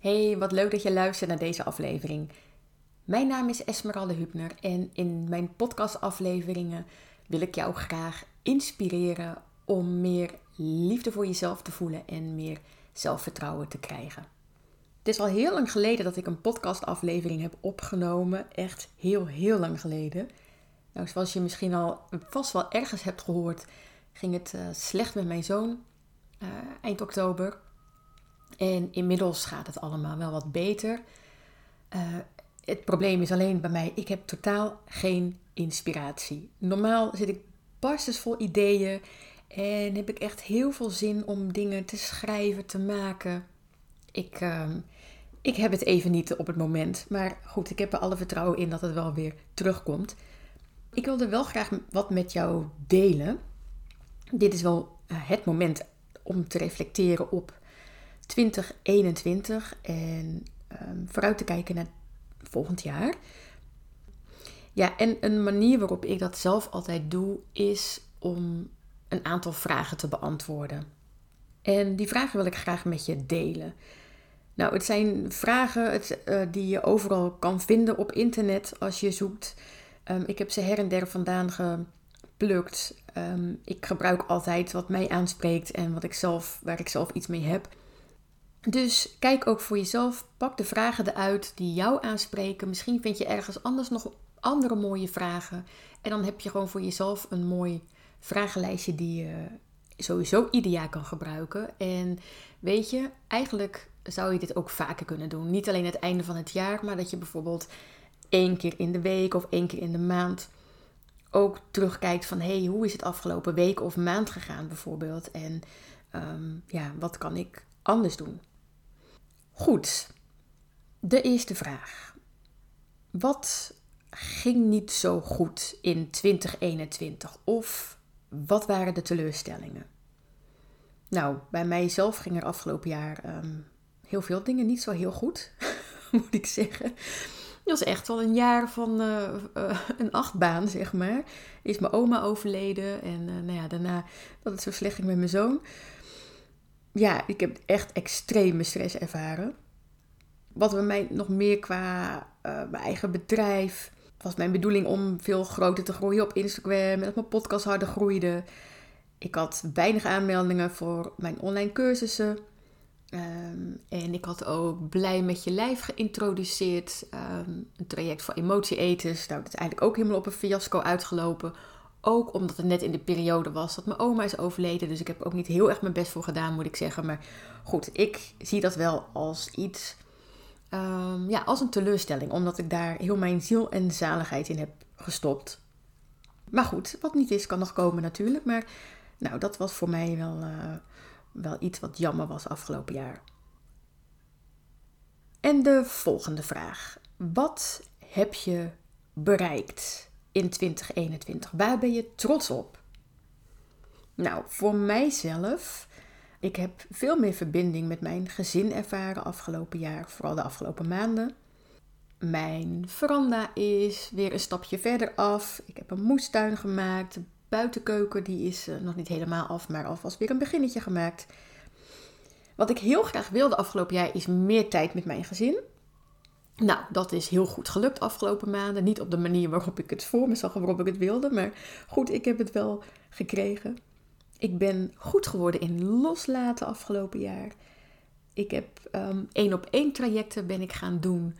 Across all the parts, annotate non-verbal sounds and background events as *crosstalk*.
Hey, wat leuk dat je luistert naar deze aflevering. Mijn naam is Esmeralda Hubner en in mijn podcastafleveringen wil ik jou graag inspireren om meer liefde voor jezelf te voelen en meer zelfvertrouwen te krijgen. Het is al heel lang geleden dat ik een podcastaflevering heb opgenomen. Echt heel, heel lang geleden. Nou, zoals je misschien al vast wel ergens hebt gehoord, ging het uh, slecht met mijn zoon uh, eind oktober. En inmiddels gaat het allemaal wel wat beter. Uh, het probleem is alleen bij mij, ik heb totaal geen inspiratie. Normaal zit ik barstensvol ideeën en heb ik echt heel veel zin om dingen te schrijven, te maken. Ik, uh, ik heb het even niet op het moment. Maar goed, ik heb er alle vertrouwen in dat het wel weer terugkomt. Ik wilde wel graag wat met jou delen. Dit is wel uh, het moment om te reflecteren op 2021 en um, vooruit te kijken naar volgend jaar. Ja, en een manier waarop ik dat zelf altijd doe is om een aantal vragen te beantwoorden. En die vragen wil ik graag met je delen. Nou, het zijn vragen het, uh, die je overal kan vinden op internet als je zoekt. Um, ik heb ze her en der vandaan geplukt. Um, ik gebruik altijd wat mij aanspreekt en wat ik zelf, waar ik zelf iets mee heb. Dus kijk ook voor jezelf. Pak de vragen eruit die jou aanspreken. Misschien vind je ergens anders nog andere mooie vragen. En dan heb je gewoon voor jezelf een mooi vragenlijstje die je sowieso ieder jaar kan gebruiken. En weet je, eigenlijk zou je dit ook vaker kunnen doen. Niet alleen het einde van het jaar, maar dat je bijvoorbeeld één keer in de week of één keer in de maand ook terugkijkt van hey, hoe is het afgelopen week of maand gegaan bijvoorbeeld. En um, ja, wat kan ik anders doen? Goed, de eerste vraag. Wat ging niet zo goed in 2021? Of wat waren de teleurstellingen? Nou, bij mijzelf ging er afgelopen jaar um, heel veel dingen niet zo heel goed, *laughs* moet ik zeggen. Het was echt wel een jaar van uh, uh, een achtbaan, zeg maar. Is mijn oma overleden en uh, nou ja, daarna dat het zo slecht ging met mijn zoon ja, ik heb echt extreme stress ervaren. Wat bij mij nog meer qua uh, mijn eigen bedrijf. was mijn bedoeling om veel groter te groeien op Instagram. En dat mijn podcast harder groeide. Ik had weinig aanmeldingen voor mijn online cursussen. Um, en ik had ook Blij met je lijf geïntroduceerd. Um, een traject voor emotieeters. Nou, dat is eigenlijk ook helemaal op een fiasco uitgelopen. Ook omdat het net in de periode was dat mijn oma is overleden. Dus ik heb ook niet heel erg mijn best voor gedaan, moet ik zeggen. Maar goed, ik zie dat wel als iets. Um, ja, als een teleurstelling. Omdat ik daar heel mijn ziel en zaligheid in heb gestopt. Maar goed, wat niet is, kan nog komen natuurlijk. Maar nou, dat was voor mij wel, uh, wel iets wat jammer was afgelopen jaar. En de volgende vraag. Wat heb je bereikt? In 2021? Waar ben je trots op? Nou, voor mijzelf, ik heb veel meer verbinding met mijn gezin ervaren afgelopen jaar, vooral de afgelopen maanden. Mijn veranda is weer een stapje verder af. Ik heb een moestuin gemaakt. De buitenkeuken die is uh, nog niet helemaal af, maar alvast weer een beginnetje gemaakt. Wat ik heel graag wilde afgelopen jaar is meer tijd met mijn gezin. Nou, dat is heel goed gelukt afgelopen maanden. Niet op de manier waarop ik het voor me zag en waarop ik het wilde. Maar goed, ik heb het wel gekregen. Ik ben goed geworden in loslaten afgelopen jaar. Ik heb um, één op één trajecten ben ik gaan doen.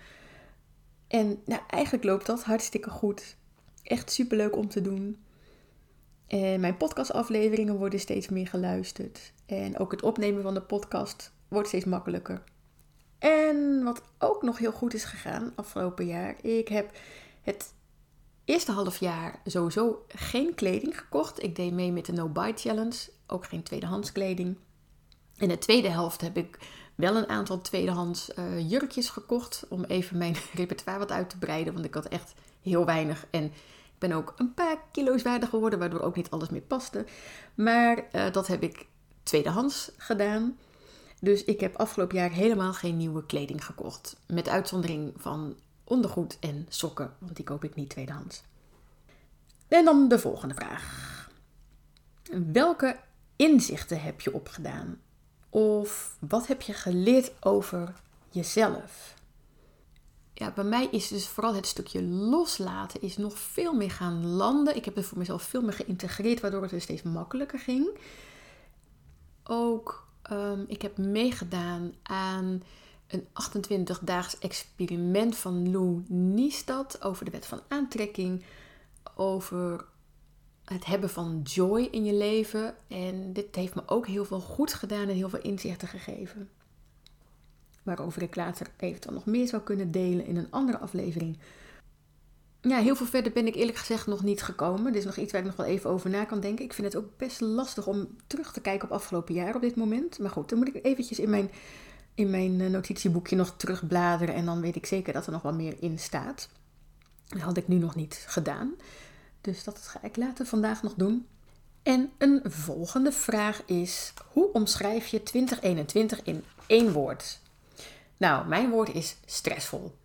En nou, eigenlijk loopt dat hartstikke goed. Echt superleuk om te doen. En mijn podcastafleveringen worden steeds meer geluisterd. En ook het opnemen van de podcast wordt steeds makkelijker. En wat ook nog heel goed is gegaan afgelopen jaar. Ik heb het eerste half jaar sowieso geen kleding gekocht. Ik deed mee met de No Buy Challenge. Ook geen tweedehands kleding. In de tweede helft heb ik wel een aantal tweedehands uh, jurkjes gekocht. Om even mijn *laughs* repertoire wat uit te breiden. Want ik had echt heel weinig. En ik ben ook een paar kilo's zwaarder geworden. Waardoor ook niet alles meer paste. Maar uh, dat heb ik tweedehands gedaan. Dus ik heb afgelopen jaar helemaal geen nieuwe kleding gekocht. Met uitzondering van ondergoed en sokken, want die koop ik niet tweedehands. En dan de volgende vraag. Welke inzichten heb je opgedaan? Of wat heb je geleerd over jezelf. Ja, bij mij is dus vooral het stukje loslaten is nog veel meer gaan landen. Ik heb het voor mezelf veel meer geïntegreerd, waardoor het dus steeds makkelijker ging. Ook, um, ik heb meegedaan aan een 28-daags experiment van Lou Niestad over de wet van aantrekking, over het hebben van joy in je leven. En dit heeft me ook heel veel goed gedaan en heel veel inzichten gegeven. Waarover ik later eventueel nog meer zou kunnen delen in een andere aflevering. Ja, heel veel verder ben ik eerlijk gezegd nog niet gekomen. Dit is nog iets waar ik nog wel even over na kan denken. Ik vind het ook best lastig om terug te kijken op afgelopen jaar op dit moment. Maar goed, dan moet ik eventjes in mijn, in mijn eh, notitieboekje nog terugbladeren. En dan weet ik zeker dat er nog wel meer in staat. Dat had ik nu nog niet gedaan. Dus dat ga ik later vandaag nog doen. En een volgende vraag is: hoe omschrijf je 2021 in één woord? Nou, mijn woord is stressvol.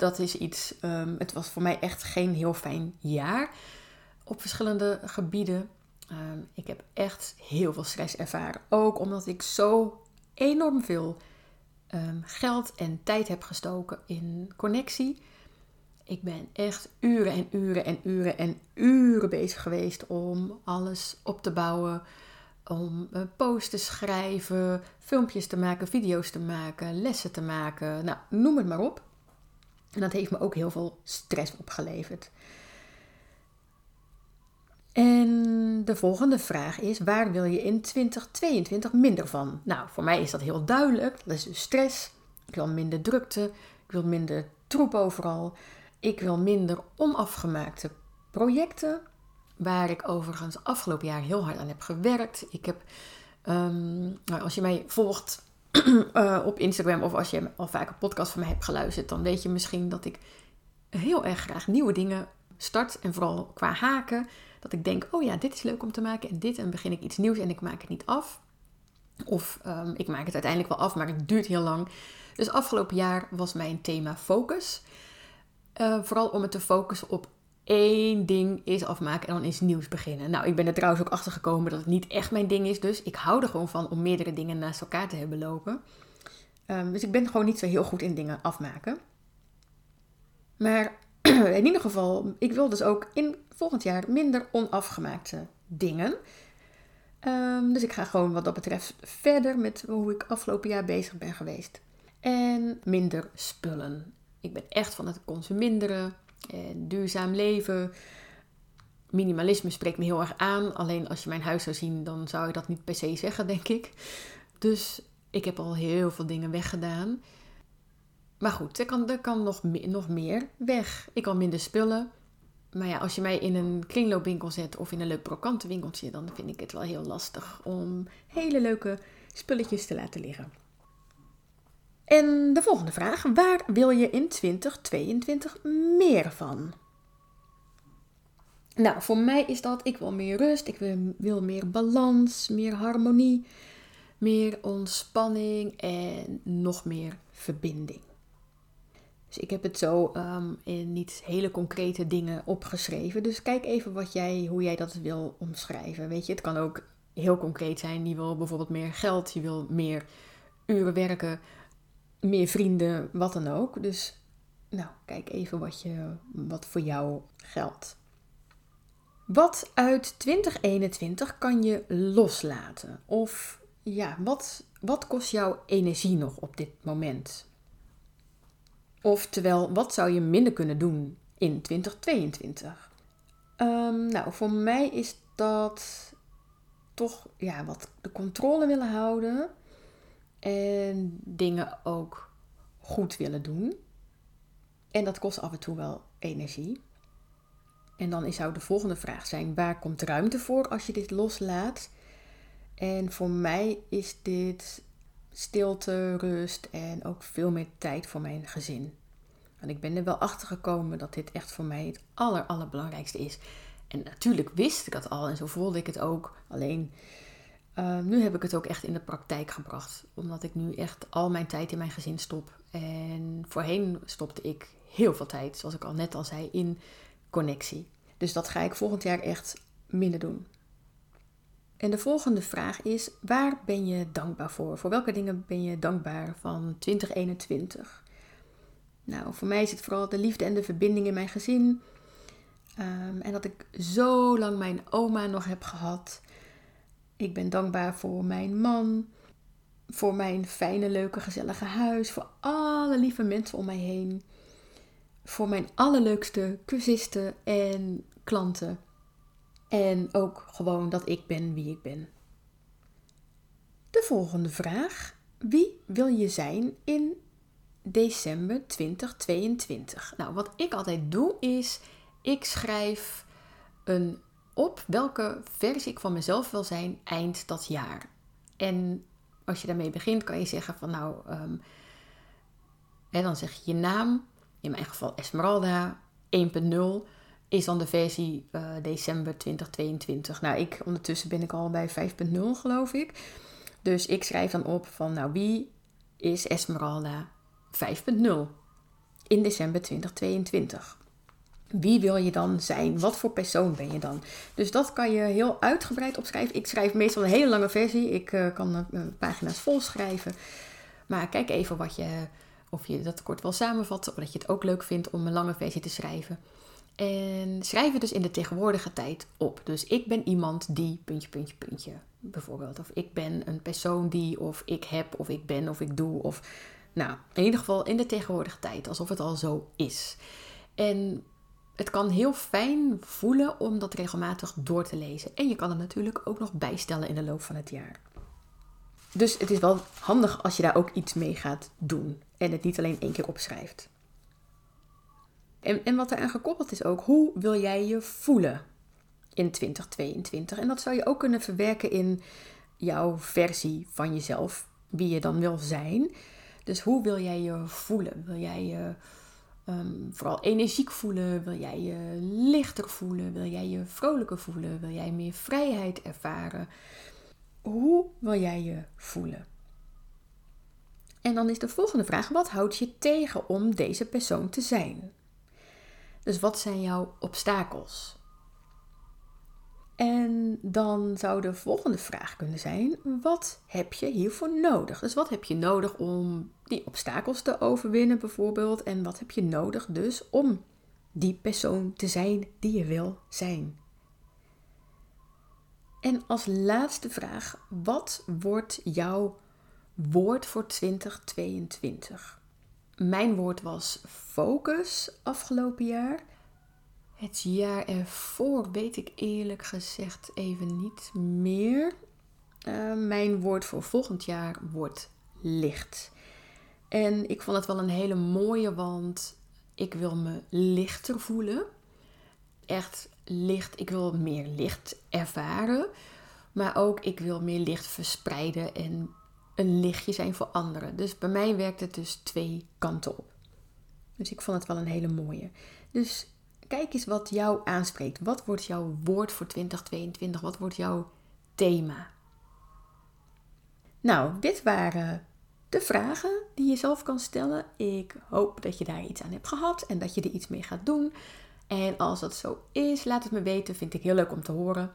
Dat is iets, um, het was voor mij echt geen heel fijn jaar op verschillende gebieden. Um, ik heb echt heel veel stress ervaren. Ook omdat ik zo enorm veel um, geld en tijd heb gestoken in connectie. Ik ben echt uren en uren en uren en uren bezig geweest om alles op te bouwen. Om uh, posts te schrijven, filmpjes te maken, video's te maken, lessen te maken. Nou, noem het maar op. En dat heeft me ook heel veel stress opgeleverd. En de volgende vraag is: waar wil je in 2022 minder van? Nou, voor mij is dat heel duidelijk. Dat is dus stress. Ik wil minder drukte. Ik wil minder troep overal. Ik wil minder onafgemaakte projecten, waar ik overigens afgelopen jaar heel hard aan heb gewerkt. Ik heb, um, nou, als je mij volgt uh, *clears throat* op Instagram of als je al vaak een podcast van mij hebt geluisterd, dan weet je misschien dat ik heel erg graag nieuwe dingen start. En vooral qua haken. Dat ik denk, oh ja, dit is leuk om te maken en dit. En begin ik iets nieuws en ik maak het niet af. Of um, ik maak het uiteindelijk wel af, maar het duurt heel lang. Dus afgelopen jaar was mijn thema focus. Uh, vooral om het te focussen op één ding is afmaken en dan is nieuws beginnen. Nou, ik ben er trouwens ook achter gekomen dat het niet echt mijn ding is. Dus ik hou er gewoon van om meerdere dingen naast elkaar te hebben lopen. Um, dus ik ben gewoon niet zo heel goed in dingen afmaken. Maar *clears throat* in ieder geval, ik wil dus ook in volgend jaar minder onafgemaakte dingen. Um, dus ik ga gewoon wat dat betreft verder met hoe ik afgelopen jaar bezig ben geweest. En minder spullen. Ik ben echt van het consuminderen en duurzaam leven. Minimalisme spreekt me heel erg aan. Alleen als je mijn huis zou zien, dan zou je dat niet per se zeggen, denk ik. Dus ik heb al heel veel dingen weggedaan. Maar goed, er kan, er kan nog, nog meer weg. Ik kan minder spullen. Maar ja, als je mij in een kringloopwinkel zet of in een leuk brokantenwinkeltje, dan vind ik het wel heel lastig om hele leuke spulletjes te laten liggen. En de volgende vraag: waar wil je in 2022 meer van? Nou, voor mij is dat ik wil meer rust, ik wil, meer balans, meer harmonie, meer ontspanning en nog meer verbinding. Dus ik heb het zo um, in niet hele concrete dingen opgeschreven. Dus kijk even wat jij, hoe jij dat wil omschrijven. Weet je, het kan ook heel concreet zijn. Je wil bijvoorbeeld meer geld, je wil meer uren werken, meer vrienden, wat dan ook. Dus nou, kijk even wat, je, wat voor jou geldt. Wat uit 2021 kan je loslaten? Of ja, wat, wat kost jou energie nog op dit moment? Oftewel, wat zou je minder kunnen doen in 2022? Um, ehm, nou, voor mij is dat toch ja, wat de controle willen houden. En dingen ook goed willen doen. En dat kost af en toe wel energie. En dan zou de volgende vraag zijn: waar komt ruimte voor als je dit loslaat? En voor mij is dit stilte, rust en ook veel meer tijd voor mijn gezin. Want ik ben er wel achter gekomen dat dit echt voor mij het aller, allerbelangrijkste is. En natuurlijk wist ik dat al en zo voelde ik het ook. Alleen Ehm, nu heb ik het ook echt in de praktijk gebracht. Omdat ik nu echt al mijn tijd in mijn gezin stop. En voorheen stopte ik heel veel tijd, zoals ik al net al zei, in connectie. Dus dat ga ik volgend jaar echt minder doen. En de volgende vraag is: waar ben je dankbaar voor? Voor welke dingen ben je dankbaar van 2021? Nou, voor mij is het vooral de liefde en de verbinding in mijn gezin. Ehm, en dat ik zo lang mijn oma nog heb gehad. Ik ben dankbaar voor mijn man, voor mijn fijne, leuke, gezellige huis, voor alle lieve mensen om mij heen, voor mijn allerleukste cursisten en klanten. En ook gewoon dat ik ben wie ik ben. De volgende vraag. Wie wil je zijn in december 2022? Nou, wat ik altijd doe is, ik schrijf een op welke versie ik van mezelf wil zijn eind dat jaar. En als je daarmee begint, kan je zeggen van nou, en dan zeg je je naam, in mijn geval Esmeralda 1.0 is dan de versie uh, december 2022. Nou, ik ondertussen ben ik al bij 5.0 geloof ik. Dus ik schrijf dan op van nou wie is Esmeralda 5.0 in december 2022. Wie wil je dan zijn? Wat voor persoon ben je dan? Dus dat kan je heel uitgebreid opschrijven. Ik schrijf meestal een hele lange versie. Ik uh, kan uh, pagina's vol schrijven. Maar kijk even wat je, of je dat kort wil samenvatten. Of dat je het ook leuk vindt om een lange versie te schrijven. En schrijf het dus in de tegenwoordige tijd op. Dus ik ben iemand die, puntje, puntje, puntje, bijvoorbeeld. Of ik ben een persoon die, of ik heb, of ik ben, of ik doe. Of, nou, in ieder geval in de tegenwoordige tijd, alsof het al zo is. En het kan heel fijn voelen om dat regelmatig door te lezen. En je kan het natuurlijk ook nog bijstellen in de loop van het jaar. Dus het is wel handig als je daar ook iets mee gaat doen. En het niet alleen één keer opschrijft. En, en wat eraan gekoppeld is ook, hoe wil jij je voelen in 2022? En dat zou je ook kunnen verwerken in jouw versie van jezelf, wie je dan wil zijn. Dus hoe wil jij je voelen? Wil jij je Ehm, vooral energiek voelen? Wil jij je lichter voelen? Wil jij je vrolijker voelen? Wil jij meer vrijheid ervaren? Hoe wil jij je voelen? En dan is de volgende vraag: wat houdt je tegen om deze persoon te zijn? Dus wat zijn jouw obstakels? En dan zou de volgende vraag kunnen zijn: wat heb je hiervoor nodig? Dus wat heb je nodig om die obstakels te overwinnen, bijvoorbeeld? En wat heb je nodig dus om die persoon te zijn die je wil zijn? En als laatste vraag: wat wordt jouw woord voor 2022? Mijn woord was focus afgelopen jaar. Het jaar ervoor weet ik eerlijk gezegd even niet meer. Uh, mijn woord voor volgend jaar wordt licht. En ik vond het wel een hele mooie, want ik wil me lichter voelen. Echt licht. Ik wil meer licht ervaren. Maar ook ik wil meer licht verspreiden en een lichtje zijn voor anderen. Dus bij mij werkt het dus twee kanten op. Dus ik vond het wel een hele mooie. Dus kijk eens wat jou aanspreekt. Wat wordt jouw woord voor 2022? Wat wordt jouw thema? Nou, dit waren de vragen die je zelf kan stellen. Ik hoop dat je daar iets aan hebt gehad en dat je er iets mee gaat doen. En als dat zo is, laat het me weten. Vind ik heel leuk om te horen.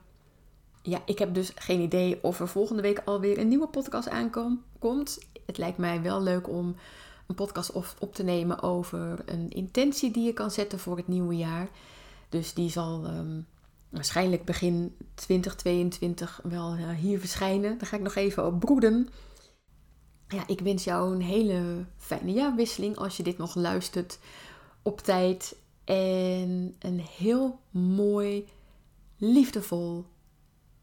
Ja, ik heb dus geen idee of er volgende week alweer een nieuwe podcast aankomt. Het lijkt mij wel leuk om een podcast op te nemen over een intentie die je kan zetten voor het nieuwe jaar. Dus die zal ehm, waarschijnlijk begin 2022 wel uh, hier verschijnen. Daar ga ik nog even op broeden. Ja, ik wens jou een hele fijne jaarwisseling als je dit nog luistert op tijd. En een heel mooi, liefdevol,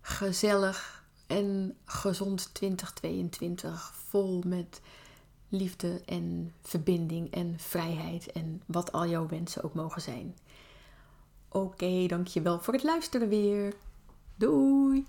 gezellig en gezond 2022. Vol met liefde en verbinding en vrijheid en wat al jouw wensen ook mogen zijn. Oké, dankjewel voor het luisteren weer. Doei!